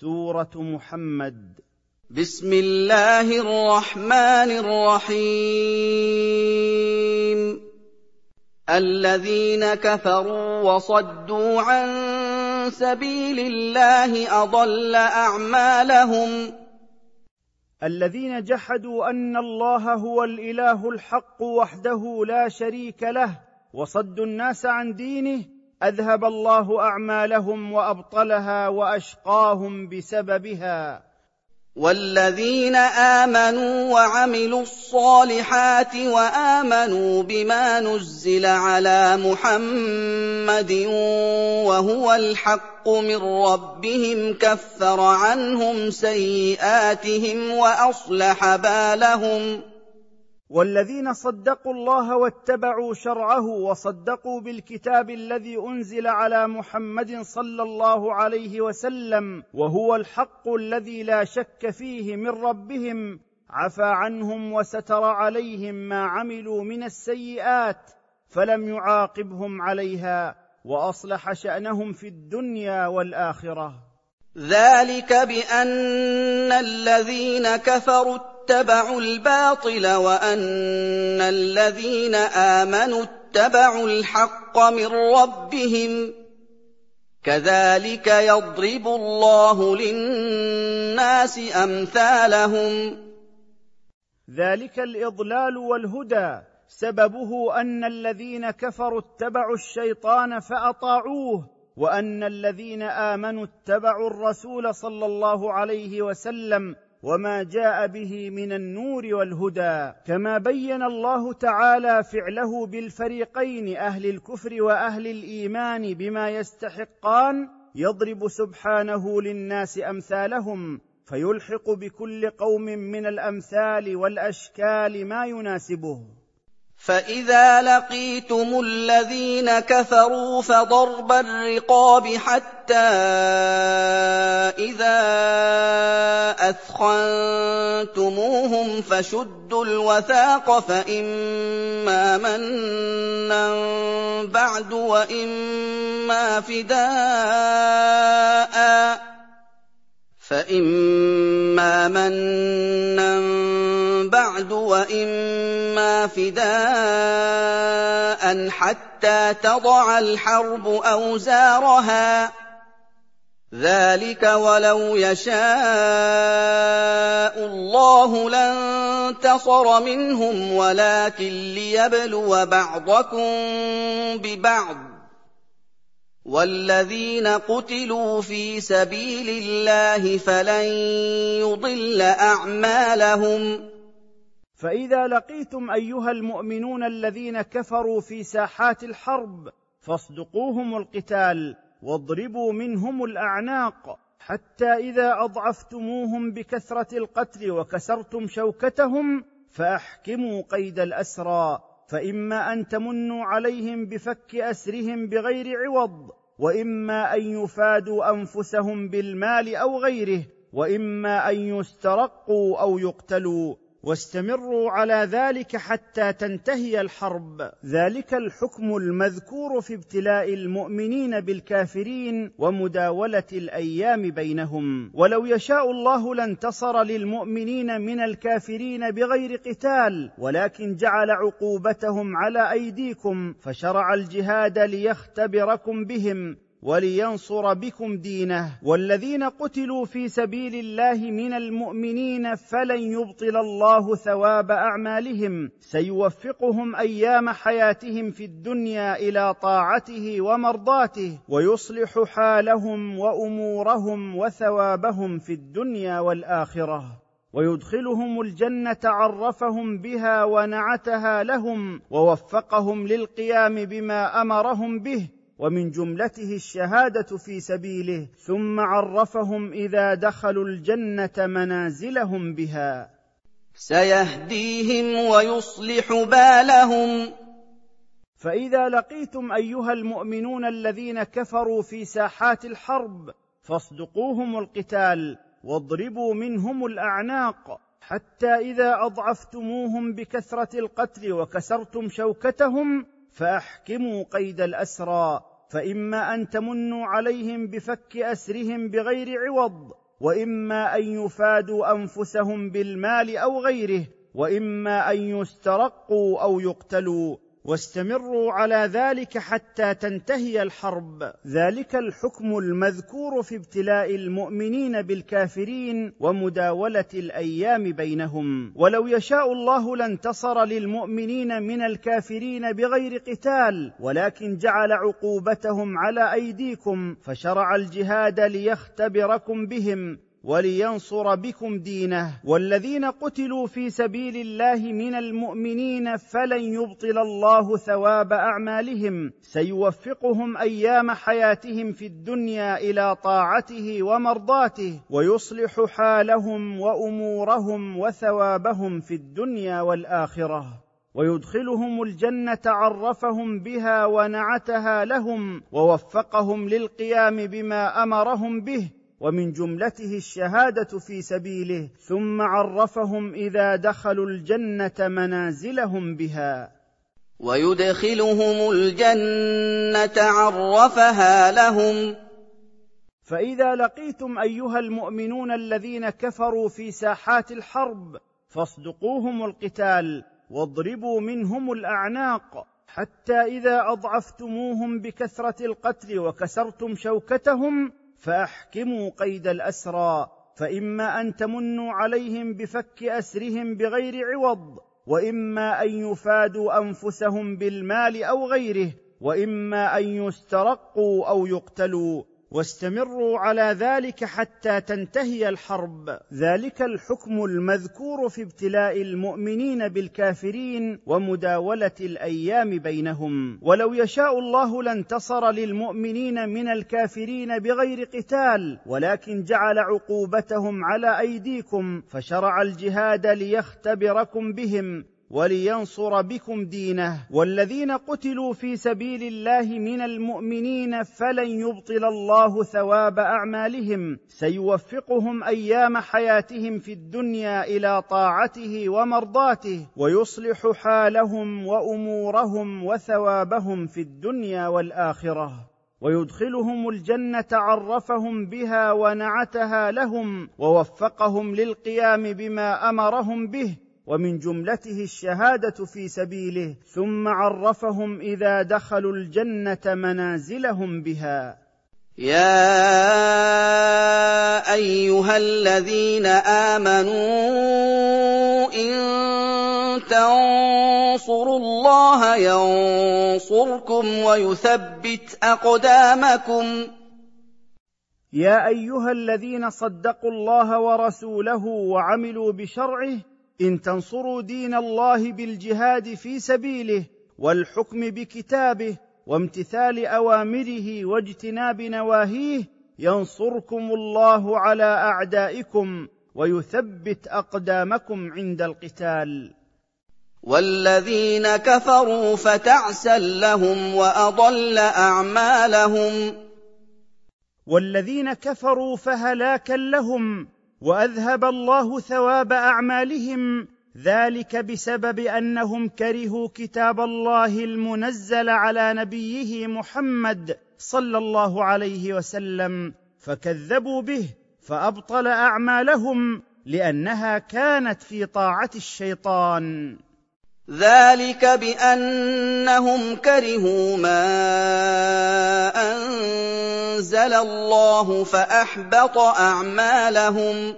سورة محمد. بسم الله الرحمن الرحيم. الذين كفروا وصدوا عن سبيل الله أضل أعمالهم. الذين جحدوا أن الله هو الإله الحق وحده لا شريك له وصدوا الناس عن دينه أذهب الله أعمالهم وأبطلها وأشقاهم بسببها. والذين آمنوا وعملوا الصالحات وآمنوا بما نزل على محمد وهو الحق من ربهم كفر عنهم سيئاتهم وأصلح بالهم والذين صدقوا الله واتبعوا شرعه وصدقوا بالكتاب الذي أنزل على محمد صلى الله عليه وسلم وهو الحق الذي لا شك فيه من ربهم عفى عنهم وستر عليهم ما عملوا من السيئات فلم يعاقبهم عليها وأصلح شأنهم في الدنيا والآخرة. ذلك بأن الذين كفروا اتبعوا الباطل وأن الذين آمنوا اتبعوا الحق من ربهم كذلك يضرب الله للناس أمثالهم. ذلك الإضلال والهدى. سببه أن الذين كفروا اتبعوا الشيطان فأطاعوه وأن الذين آمنوا اتبعوا الرسول صلى الله عليه وسلم وما جاء به من النور والهدى كما بين الله تعالى فعله بالفريقين أهل الكفر وأهل الإيمان بما يستحقان يضرب سبحانه للناس أمثالهم فيلحق بكل قوم من الأمثال والأشكال ما يناسبه. فإذا لقيتم الذين كفروا فضرب الرقاب حتى إذا أثخنتموهم فشدوا الوثاق فإما منا بعد وإما فداء فإما منا بعد وإما فداء حتى تضع الحرب أوزارها ذلك ولو يشاء الله لانتصر منهم ولكن ليبلو بعضكم ببعض والذين قتلوا في سبيل الله فلن يضل اعمالهم فاذا لقيتم ايها المؤمنون الذين كفروا في ساحات الحرب فاصدقوهم القتال واضربوا منهم الأعناق حتى إذا أضعفتموهم بكثرة القتل وكسرتم شوكتهم فأحكموا قيد الأسرى فإما أن تمنوا عليهم بفك أسرهم بغير عوض وإما أن يفادوا أنفسهم بالمال أو غيره وإما أن يسترقوا أو يقتلوا. واستمروا على ذلك حتى تنتهي الحرب. ذلك الحكم المذكور في ابتلاء المؤمنين بالكافرين ومداولة الأيام بينهم. ولو يشاء الله لانتصر للمؤمنين من الكافرين بغير قتال ولكن جعل عقوبتهم على أيديكم فشرع الجهاد ليختبركم بهم. ولينصر بكم دينه. والذين قتلوا في سبيل الله من المؤمنين فلن يبطل الله ثواب أعمالهم. سيوفقهم أيام حياتهم في الدنيا إلى طاعته ومرضاته ويصلح حالهم وأمورهم وثوابهم في الدنيا والآخرة. ويدخلهم الجنة عرفهم بها ونعتها لهم ووفقهم للقيام بما أمرهم به ومن جملته الشهادة في سبيله ثم عرفهم إذا دخلوا الجنة منازلهم بها. سيهديهم ويصلح بالهم. فإذا لقيتم أيها المؤمنون الذين كفروا في ساحات الحرب فاصدقوهم القتال واضربوا منهم الأعناق حتى إذا أضعفتموهم بكثرة القتل وكسرتم شوكتهم فأحكموا قيد الأسرى فإما أن تمنوا عليهم بفك أسرهم بغير عوض وإما أن يفادوا أنفسهم بالمال أو غيره وإما أن يسترقوا أو يقتلوا. واستمروا على ذلك حتى تنتهي الحرب. ذلك الحكم المذكور في ابتلاء المؤمنين بالكافرين ومداولة الأيام بينهم. ولو يشاء الله لانتصر للمؤمنين من الكافرين بغير قتال ولكن جعل عقوبتهم على أيديكم فشرع الجهاد ليختبركم بهم. ولينصر بكم دينه. والذين قتلوا في سبيل الله من المؤمنين فلن يبطل الله ثواب أعمالهم. سيوفقهم أيام حياتهم في الدنيا إلى طاعته ومرضاته ويصلح حالهم وأمورهم وثوابهم في الدنيا والآخرة. ويدخلهم الجنة عرفهم بها ونعتها لهم ووفقهم للقيام بما أمرهم به ومن جملته الشهادة في سبيله ثم عرفهم إذا دخلوا الجنة منازلهم بها. ويدخلهم الجنة عرفها لهم. فإذا لقيتم أيها المؤمنون الذين كفروا في ساحات الحرب فاصدقوهم القتال واضربوا منهم الأعناق حتى إذا أضعفتموهم بكثرة القتل وكسرتم شوكتهم فاحكموا قيد الأسرى فإما أن تمنوا عليهم بفك أسرهم بغير عوض وإما أن يفادوا أنفسهم بالمال أو غيره وإما أن يسترقوا أو يقتلوا. واستمروا على ذلك حتى تنتهي الحرب. ذلك الحكم المذكور في ابتلاء المؤمنين بالكافرين ومداولة الأيام بينهم. ولو يشاء الله لانتصر للمؤمنين من الكافرين بغير قتال ولكن جعل عقوبتهم على أيديكم فشرع الجهاد ليختبركم بهم. ولينصر بكم دينه. والذين قتلوا في سبيل الله من المؤمنين فلن يبطل الله ثواب أعمالهم. سيوفقهم أيام حياتهم في الدنيا إلى طاعته ومرضاته ويصلح حالهم وأمورهم وثوابهم في الدنيا والآخرة. ويدخلهم الجنة عرفهم بها ونعتها لهم ووفقهم للقيام بما أمرهم به. ومن جملته الشهادة في سبيله ثم عرفهم إذا دخلوا الجنة منازلهم بها. يا أيها الذين آمنوا إن تنصروا الله ينصركم ويثبت أقدامكم. يا أيها الذين صدقوا الله ورسوله وعملوا بشرعه إن تنصروا دين الله بالجهاد في سبيله والحكم بكتابه وامتثال أوامره واجتناب نواهيه ينصركم الله على أعدائكم ويثبت أقدامكم عند القتال. والذين كفروا فتعسا لهم وأضل أعمالهم. والذين كفروا فهلاكا لهم وأذهب الله ثواب أعمالهم ذلك بسبب أنهم كرهوا كتاب الله المنزل على نبيه محمد صلى الله عليه وسلم فكذبوا به فأبطل أعمالهم لأنها كانت في طاعة الشيطان. ذلك بأنهم كرهوا ما انزل الله فأحبط أعمالهم.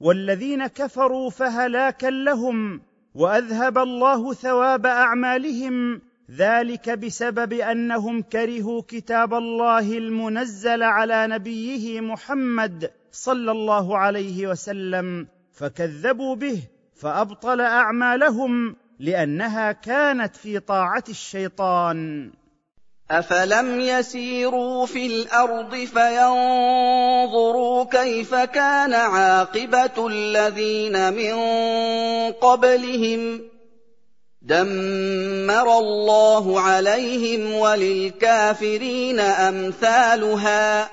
والذين كفروا فهلاكا لهم وأذهب الله ثواب أعمالهم. ذلك بسبب أنهم كرهوا كتاب الله المنزل على نبيه محمد صلى الله عليه وسلم فكذبوا به فأبطل أعمالهم لأنها كانت في طاعة الشيطان. افلم يسيروا في الأرض فينظروا كيف كان عاقبه الذين من قبلهم دمر الله عليهم وللكافرين امثالها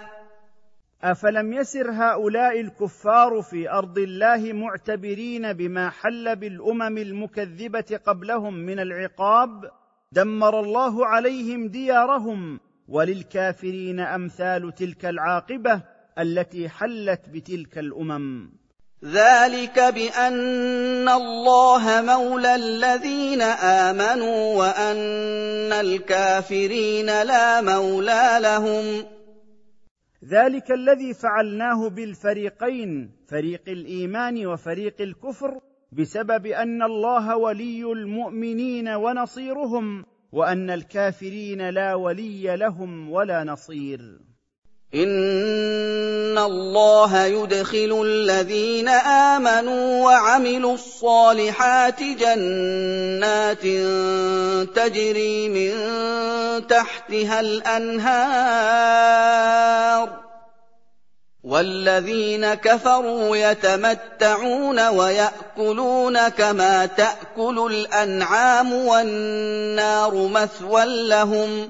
افلم يسر هؤلاء الكفار في ارض الله معتبرين بما حل بالامم المكذبه قبلهم من العقاب دمر الله عليهم ديارهم وللكافرين أمثال تلك العاقبة التي حلت بتلك الأمم. ذلك بأن الله مولى الذين آمنوا وأن الكافرين لا مولى لهم. ذلك الذي فعلناه بالفريقين فريق الإيمان وفريق الكفر بسبب أن الله ولي المؤمنين ونصيرهم وأن الكافرين لا ولي لهم ولا نصير. إن الله يدخل الذين آمنوا وعملوا الصالحات جنات تجري من تحتها الأنهار. والذين كفروا يتمتعون ويأكلون كما تأكل الأنعام والنار مثوى لهم.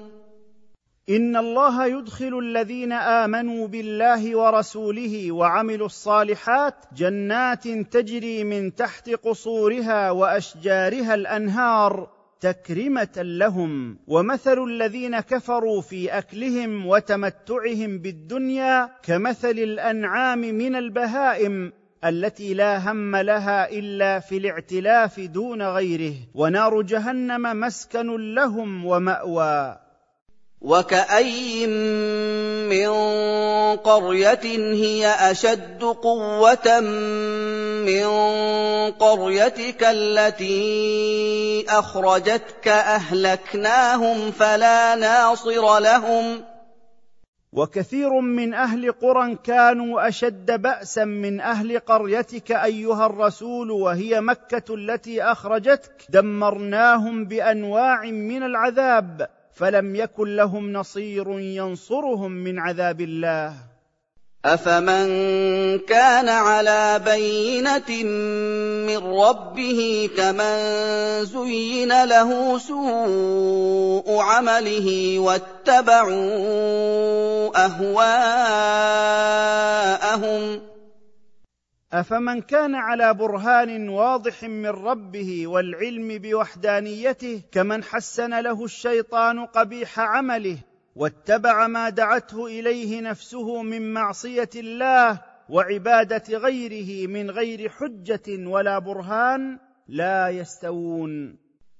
إن الله يدخل الذين آمنوا بالله ورسوله وعملوا الصالحات جنات تجري من تحت قصورها وأشجارها الأنهار تكرمة لهم ومثل الذين كفروا في أكلهم وتمتعهم بالدنيا كمثل الأنعام من البهائم التي لا هم لها إلا في الاعتلاف دون غيره ونار جهنم مسكن لهم ومأوى. وكاين من قريه هي اشد قوه من قريتك التي اخرجتك اهلكناهم فلا ناصر لهم وكثير من أهل قرى كانوا اشد باسا من أهل قريتك ايها الرسول وهي مكه التي اخرجتك دمرناهم بانواع من العذاب فلم يكن لهم نصير ينصرهم من عذاب الله. أفمن كان على بينة من ربه كمن زين له سوء عمله واتبعوا أهواءهم أفمن كان على برهان واضح من ربه والعلم بوحدانيته كمن حسن له الشيطان قبيح عمله واتبع ما دعته إليه نفسه من معصية الله وعبادة غيره من غير حجة ولا برهان لا يستوون.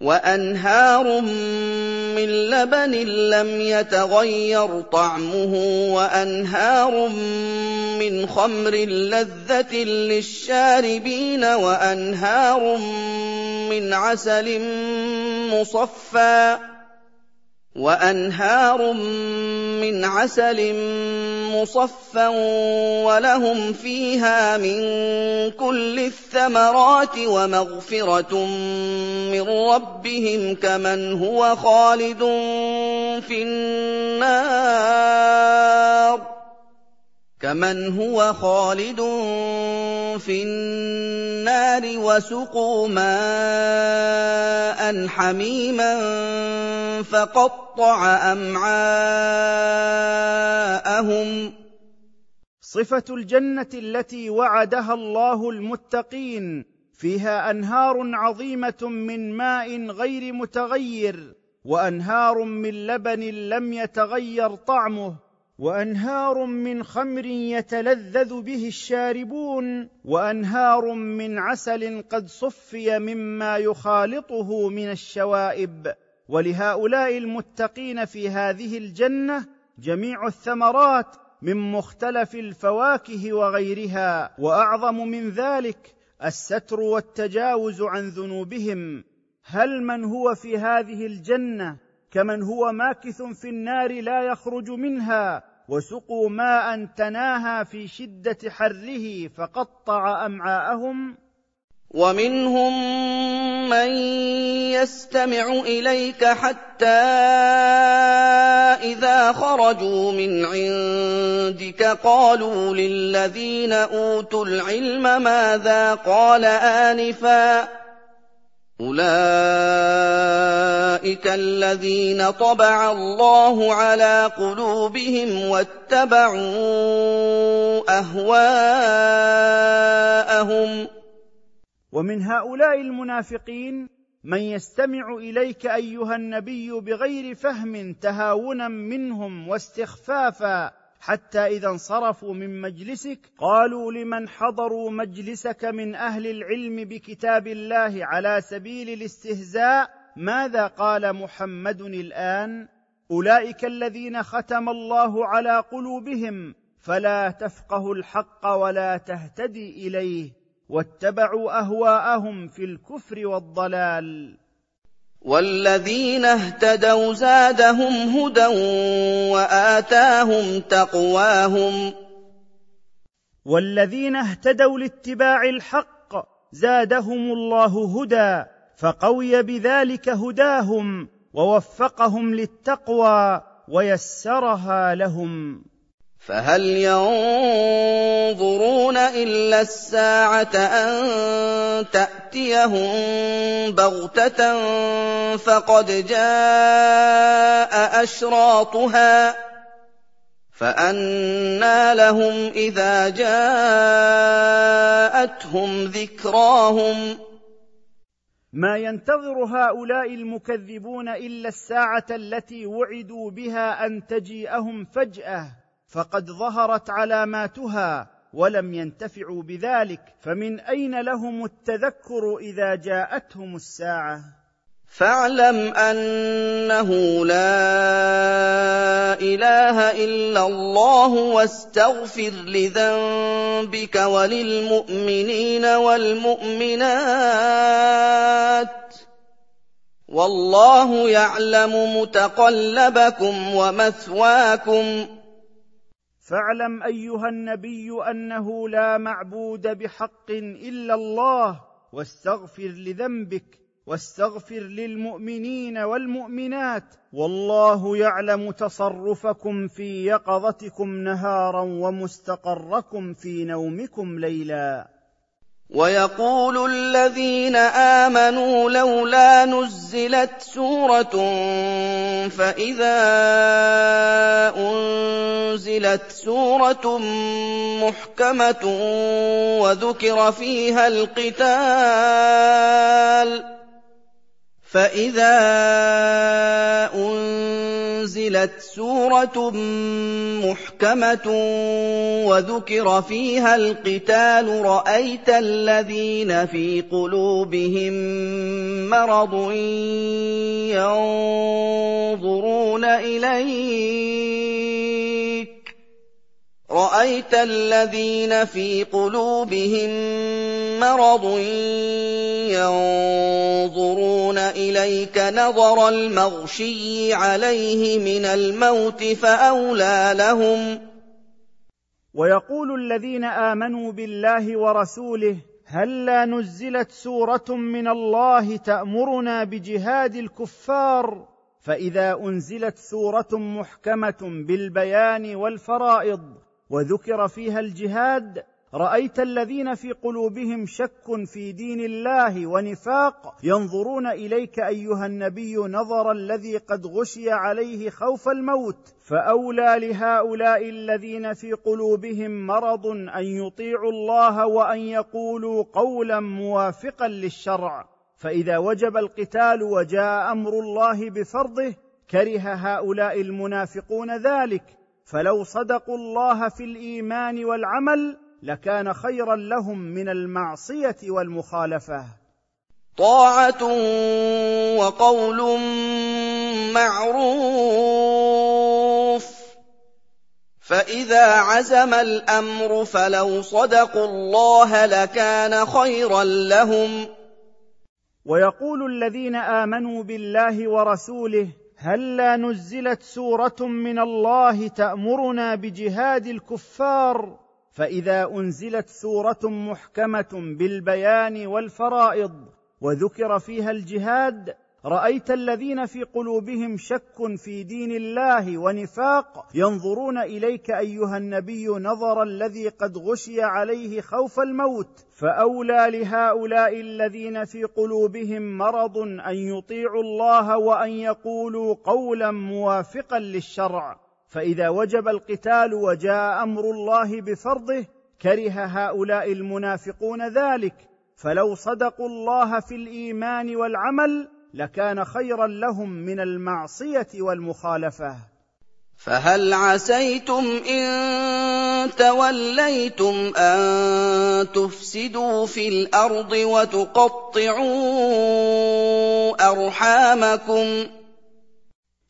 وأنهار من لبن لم يتغير طعمه وأنهار من خمر لذة للشاربين وأنهار من عسل مصفّى. وأنهار من عسل مصفى ولهم فيها من كل الثمرات ومغفرة من ربهم كمن هو خالد في النار كمن هو خالد في النار وسقوا ماء حميما فقطع امعاءهم صفه الجنه التي وعدها الله المتقين فيها انهار عظيمه من ماء غير متغير وانهار من لبن لم يتغير طعمه وأنهار من خمر يتلذذ به الشاربون وأنهار من عسل قد صفي مما يخالطه من الشوائب. ولهؤلاء المتقين في هذه الجنة جميع الثمرات من مختلف الفواكه وغيرها. وأعظم من ذلك الستر والتجاوز عن ذنوبهم. هل من هو في هذه الجنة كمن هو ماكث في النار لا يخرج منها وسقوا ماء تناهى في شدة حره فقطع أمعاءهم. ومنهم من يستمع إليك حتى إذا خرجوا من عندك قالوا للذين أوتوا العلم ماذا قال آنفا؟ اولئك الذين طبع الله على قلوبهم واتبعوا اهواءهم ومن هؤلاء المنافقين من يستمع اليك ايها النبي بغير فهم تهاونا منهم واستخفافا حتى إذا انصرفوا من مجلسك قالوا لمن حضروا مجلسك من أهل العلم بكتاب الله على سبيل الاستهزاء؟ ماذا قال محمد الآن؟ أولئك الذين ختم الله على قلوبهم فلا تفقه الحق ولا تهتدي إليه واتبعوا أهواءهم في الكفر والضلال. والذين اهتدوا زادهم هدى وآتاهم تقواهم. والذين اهتدوا لاتباع الحق زادهم الله هدى فقوي بذلك هداهم ووفقهم للتقوى ويسرها لهم. فهل ينظرون إلا الساعة أن تأتيهم بغتة فقد جاء أشراطها فأنى لهم إذا جاءتهم ذكراهم ما ينتظر هؤلاء المكذبون إلا الساعة التي وعدوا بها أن تجيءهم فجأة. فقد ظهرت علاماتها ولم ينتفعوا بذلك. فمن أين لهم التذكر إذا جاءتهم الساعة؟ فاعلم أنه لا إله إلا الله واستغفر لذنبك وللمؤمنين والمؤمنات. والله يعلم متقلبكم ومثواكم. فاعلم أيها النبي أنه لا معبود بحق إلا الله واستغفر لذنبك واستغفر للمؤمنين والمؤمنات والله يعلم تصرفكم في يقظتكم نهارا ومستقركم في نومكم ليلا. ويقول الذين آمنوا لولا نزلت سورة فإذا أنزلت سورة محكمة وذكر فيها القتال فاذا انزلت سوره محكمه وذكر فيها القتال رايت الذين في قلوبهم مرض ينظرون اليك رأيت الذين في قلوبهم مرض ينظرون إليك نظر المغشي عليه من الموت فأولى لهم ويقول الذين آمنوا بالله ورسوله هلا نزلت سورة من الله تأمرنا بجهاد الكفار فإذا أنزلت سورة محكمة بالبيان والفرائض وذكر فيها الجهاد رأيت الذين في قلوبهم شك في دين الله ونفاق ينظرون إليك أيها النبي نظر الذي قد غشي عليه خوف الموت فأولى لهؤلاء الذين في قلوبهم مرض أن يطيعوا الله وأن يقولوا قولا موافقا للشرع. فإذا وجب القتال وجاء أمر الله بفرضه كره هؤلاء المنافقون ذلك. فلو صدقوا الله في الإيمان والعمل لكان خيرا لهم من المعصية والمخالفة. طاعة وقول معروف. فإذا عزم الأمر فلو صدقوا الله لكان خيرا لهم. ويقول الذين آمنوا بالله ورسوله هلا نزلت سورة من الله تأمرنا بجهاد الكفار؟ فإذا أنزلت سورة محكمة بالبيان والفرائض وذكر فيها الجهاد رأيت الذين في قلوبهم شك في دين الله ونفاق ينظرون إليك أيها النبي نظر الذي قد غشي عليه خوف الموت فأولى لهؤلاء الذين في قلوبهم مرض أن يطيعوا الله وأن يقولوا قولا موافقا للشرع. فإذا وجب القتال وجاء أمر الله بفرضه كره هؤلاء المنافقون ذلك. فلو صدقوا الله في الإيمان والعمل لكان خيرا لهم من المعصية والمخالفة. فهل عسيتم إن توليتم أن تفسدوا في الأرض وتقطعوا أرحامكم؟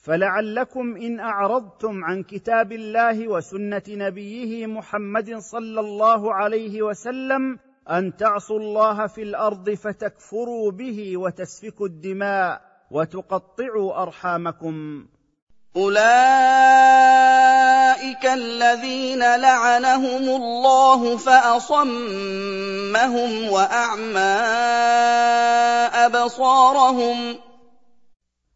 فلعلكم إن أعرضتم عن كتاب الله وسنة نبيه محمد صلى الله عليه وسلم أن تعصوا الله في الأرض فتكفروا به وتسفكوا الدماء وتقطعوا أرحامكم. أولئك الذين لعنهم الله فأصمهم وأعمى أبصارهم.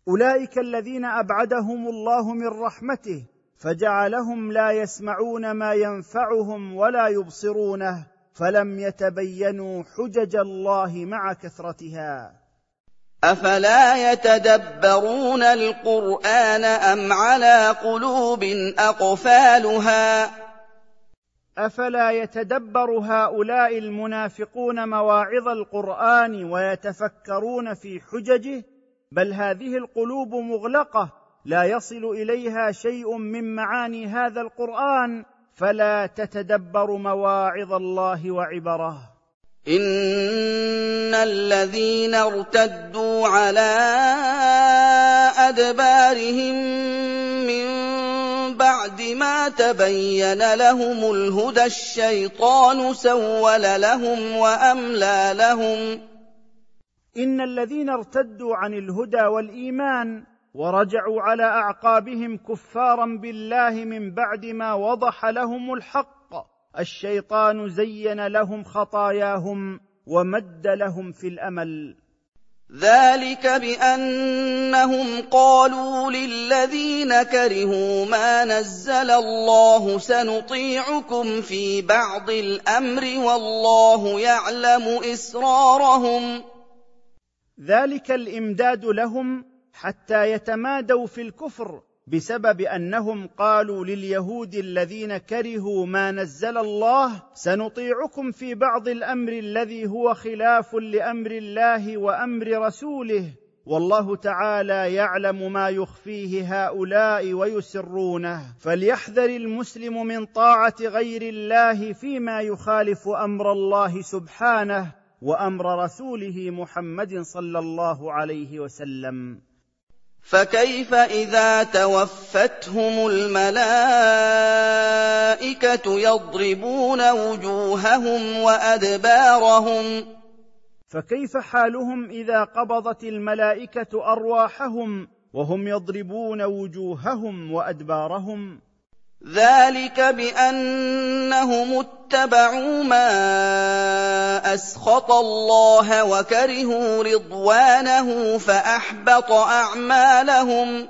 أولئك الذين أبعدهم الله من رحمته فجعلهم لا يسمعون ما ينفعهم ولا يبصرونه. فلم يتبينوا حجج الله مع كثرتها. أفلا يتدبرون القرآن أم على قلوب أقفالها؟ أفلا يتدبر هؤلاء المنافقون مواعظ القرآن ويتفكرون في حججه؟ بل هذه القلوب مغلقة لا يصل إليها شيء من معاني هذا القرآن. فلا تتدبر مواعظ الله وعبره. إن الذين ارتدوا على أدبارهم من بعد ما تبين لهم الهدى الشيطان سول لهم وأملى لهم. إن الذين ارتدوا عن الهدى والإيمان ورجعوا على أعقابهم كفارا بالله من بعد ما وضح لهم الحق. الشيطان زين لهم خطاياهم ومد لهم في الأمل. ذلك بأنهم قالوا للذين كرهوا ما نزل الله سنطيعكم في بعض الأمر والله يعلم إسرارهم. ذلك الإمداد لهم حتى يتمادوا في الكفر بسبب أنهم قالوا لليهود الذين كرهوا ما نزل الله سنطيعكم في بعض الأمر الذي هو خلاف لأمر الله وأمر رسوله. والله تعالى يعلم ما يخفيه هؤلاء ويسرونه. فليحذر المسلم من طاعة غير الله فيما يخالف أمر الله سبحانه وأمر رسوله محمد صلى الله عليه وسلم. فكيف إذا توفتهم الملائكة يضربون وجوههم وأدبارهم؟ فكيف حالهم إذا قبضت الملائكة أرواحهم وهم يضربون وجوههم وأدبارهم؟ ذلك بأنهم اتبعوا ما أسخط الله وكرهوا رضوانه فأحبط أعمالهم.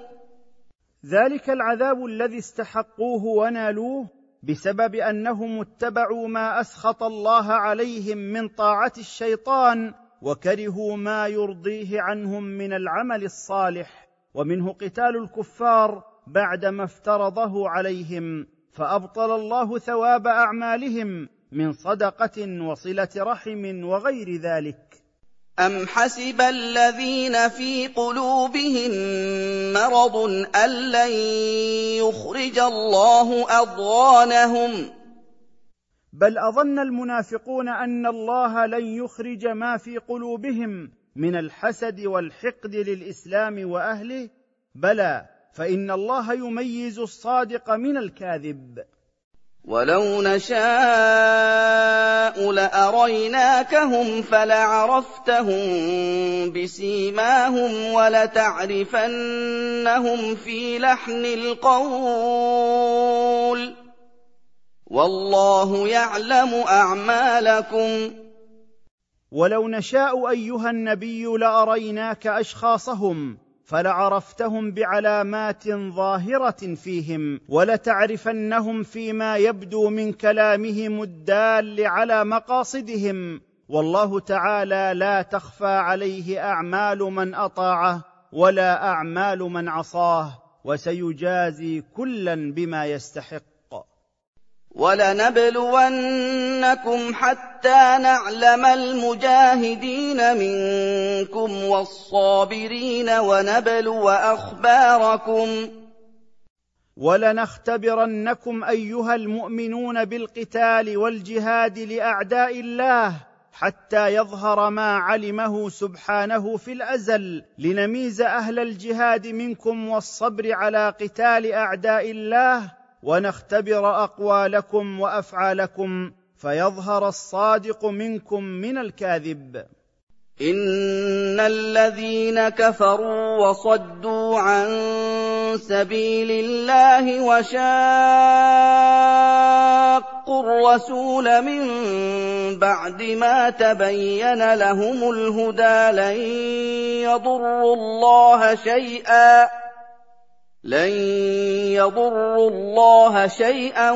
ذلك العذاب الذي استحقوه ونالوه بسبب أنهم اتبعوا ما أسخط الله عليهم من طاعة الشيطان وكرهوا ما يرضيه عنهم من العمل الصالح. ومنه قتال الكفار بعدما افترضه عليهم فأبطل الله ثواب أعمالهم من صدقة وصلة رحم وغير ذلك. أم حسب الذين في قلوبهم مرض أن لن يخرج الله أضغانهم؟ بل أظن المنافقون أن الله لن يخرج ما في قلوبهم من الحسد والحقد للإسلام وأهله بلى فإن الله يميز الصادق من الكاذب. ولو نشاء لأريناكهم فلعرفتهم بسيماهم ولتعرفنهم في لحن القول. والله يعلم أعمالكم. ولو نشاء أيها النبي لأريناك أشخاصهم فلعرفتهم بعلامات ظاهرة فيهم ولتعرفنهم فيما يبدو من كلامهم الدال على مقاصدهم. والله تعالى لا تخفى عليه أعمال من أطاعه ولا أعمال من عصاه وسيجازي كلا بما يستحق. ولنبلونكم حتى نعلم المجاهدين منكم والصابرين ونبلو أخباركم ولنختبرنكم أيها المؤمنون بالقتال والجهاد لأعداء الله حتى يظهر ما علمه سبحانه في الأزل لنميز أهل الجهاد منكم والصبر على قتال أعداء الله ونختبر أقوالكم وأفعالكم فيظهر الصادق منكم من الكاذب. إن الذين كفروا وصدوا عن سبيل الله وشاقوا الرسول من بعد ما تبين لهم الهدى لن يضروا الله شيئا. لن يضروا الله شيئا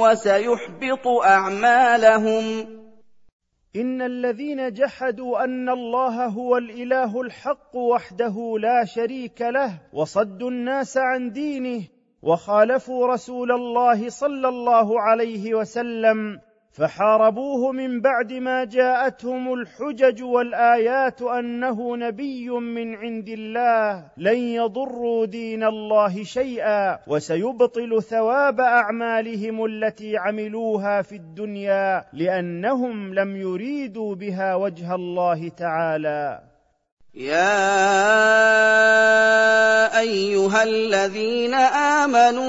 وسيحبط أعمالهم. إن الذين جحدوا أن الله هو الإله الحق وحده لا شريك له وصدوا الناس عن دينه وخالفوا رسول الله صلى الله عليه وسلم فحاربوه من بعد ما جاءتهم الحجج والآيات أنه نبي من عند الله لن يضروا دين الله شيئا وسيبطل ثواب أعمالهم التي عملوها في الدنيا لأنهم لم يريدوا بها وجه الله تعالى. يا ايها الذين امنوا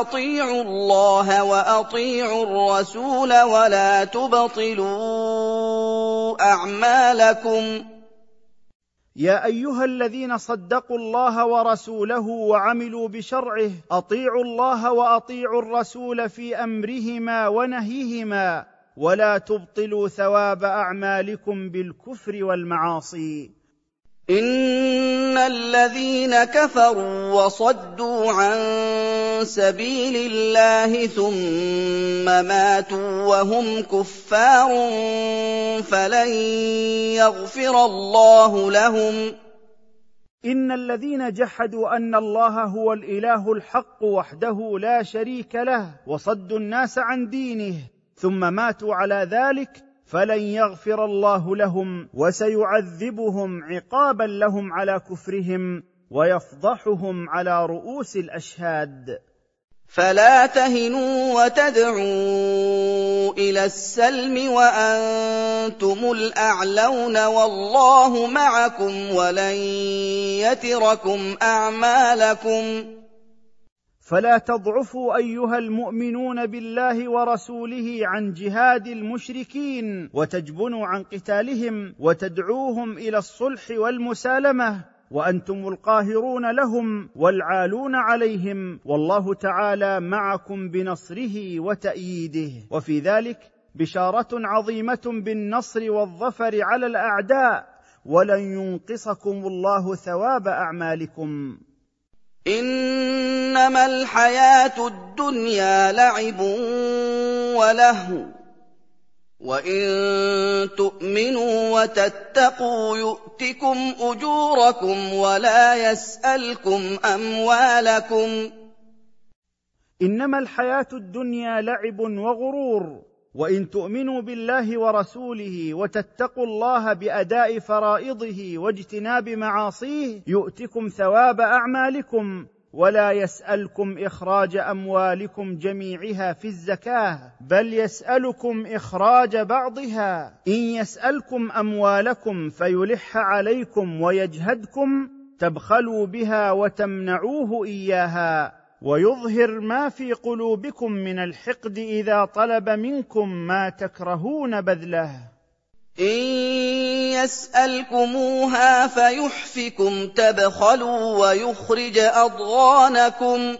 اطيعوا الله واطيعوا الرسول ولا تبطلوا اعمالكم يا ايها الذين صدقوا الله ورسوله وعملوا بشرعه اطيعوا الله واطيعوا الرسول في امرهما ونهيهما ولا تبطلوا ثواب أعمالكم بالكفر والمعاصي. إن الذين كفروا وصدوا عن سبيل الله ثم ماتوا وهم كفار فلن يغفر الله لهم. إن الذين جحدوا أن الله هو الإله الحق وحده لا شريك له وصدوا الناس عن دينه. ثم ماتوا على ذلك فلن يغفر الله لهم وسيعذبهم عقابا لهم على كفرهم ويفضحهم على رؤوس الأشهاد. فلا تهنوا وتدعوا إلى السلم وأنتم الأعلون والله معكم ولن يتركم أعمالكم. فلا تضعفوا أيها المؤمنون بالله ورسوله عن جهاد المشركين وتجبنوا عن قتالهم وتدعوهم إلى الصلح والمسالمة وأنتم القاهرون لهم والعالون عليهم والله تعالى معكم بنصره وتأييده وفي ذلك بشارة عظيمة بالنصر والظفر على الأعداء ولن ينقصكم الله ثواب أعمالكم إنما الحياة الدنيا لعب ولهو وإن تؤمنوا وتتقوا يؤتكم أجوركم ولا يسألكم أموالكم. إنما الحياة الدنيا لعب وغرور. وإن تؤمنوا بالله ورسوله وتتقوا الله بأداء فرائضه واجتناب معاصيه يؤتكم ثواب أعمالكم ولا يسألكم إخراج أموالكم جميعها في الزكاة بل يسألكم إخراج بعضها إن يسألكم أموالكم فيلح عليكم ويجهدكم تبخلوا بها وتمنعوه إياها ويظهر ما في قلوبكم من الحقد إذا طلب منكم ما تكرهون بذله. إن يسألكموها فيحفكم تبخلوا ويخرج أضغانكم.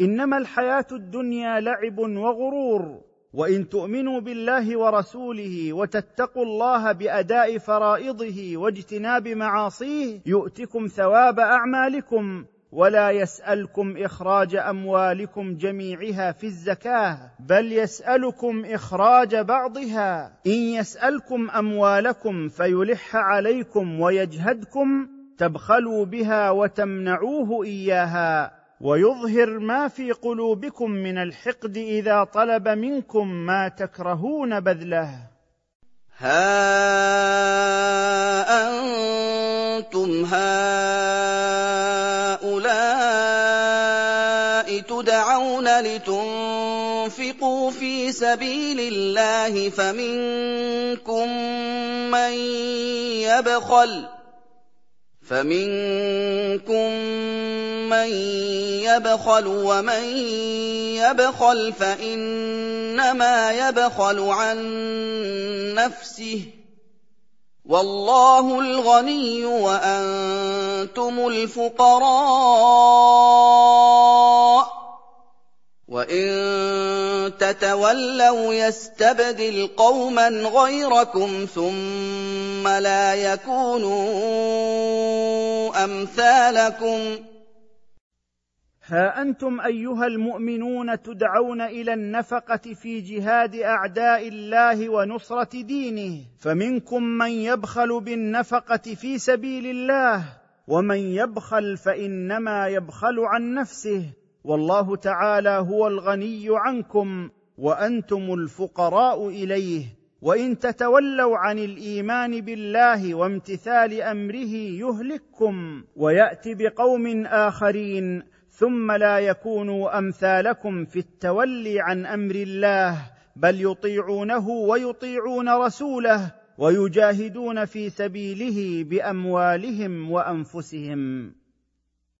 إنما الحياة الدنيا لعب وغرور وإن تؤمنوا بالله ورسوله وتتقوا الله بأداء فرائضه واجتناب معاصيه يؤتكم ثواب أعمالكم. ولا يسألكم إخراج أموالكم جميعها في الزكاة بل يسألكم إخراج بعضها. إن يسألكم أموالكم فيلح عليكم ويجهدكم تبخلوا بها وتمنعوه إياها. ويظهر ما في قلوبكم من الحقد إذا طلب منكم ما تكرهون بذله. ها أنتم هؤلاء تدعون لتنفقوا في سبيل الله فمنكم من يبخل فمنكم من يبخل ومن يبخل فإنما يبخل عن نفسه والله الغني وأنتم الفقراء وان تتولوا يستبدل قوما غيركم ثم لا يكونوا امثالكم ها أنتم أيها المؤمنون تدعون إلى النفقة في جهاد أعداء الله ونصرة دينه. فمنكم من يبخل بالنفقة في سبيل الله ومن يبخل فإنما يبخل عن نفسه. والله تعالى هو الغني عنكم وأنتم الفقراء إليه. وإن تتولوا عن الإيمان بالله وامتثال أمره يهلككم ويأت بقوم آخرين ثم لا يكونوا أمثالكم في التولي عن أمر الله بل يطيعونه ويطيعون رسوله ويجاهدون في سبيله بأموالهم وأنفسهم.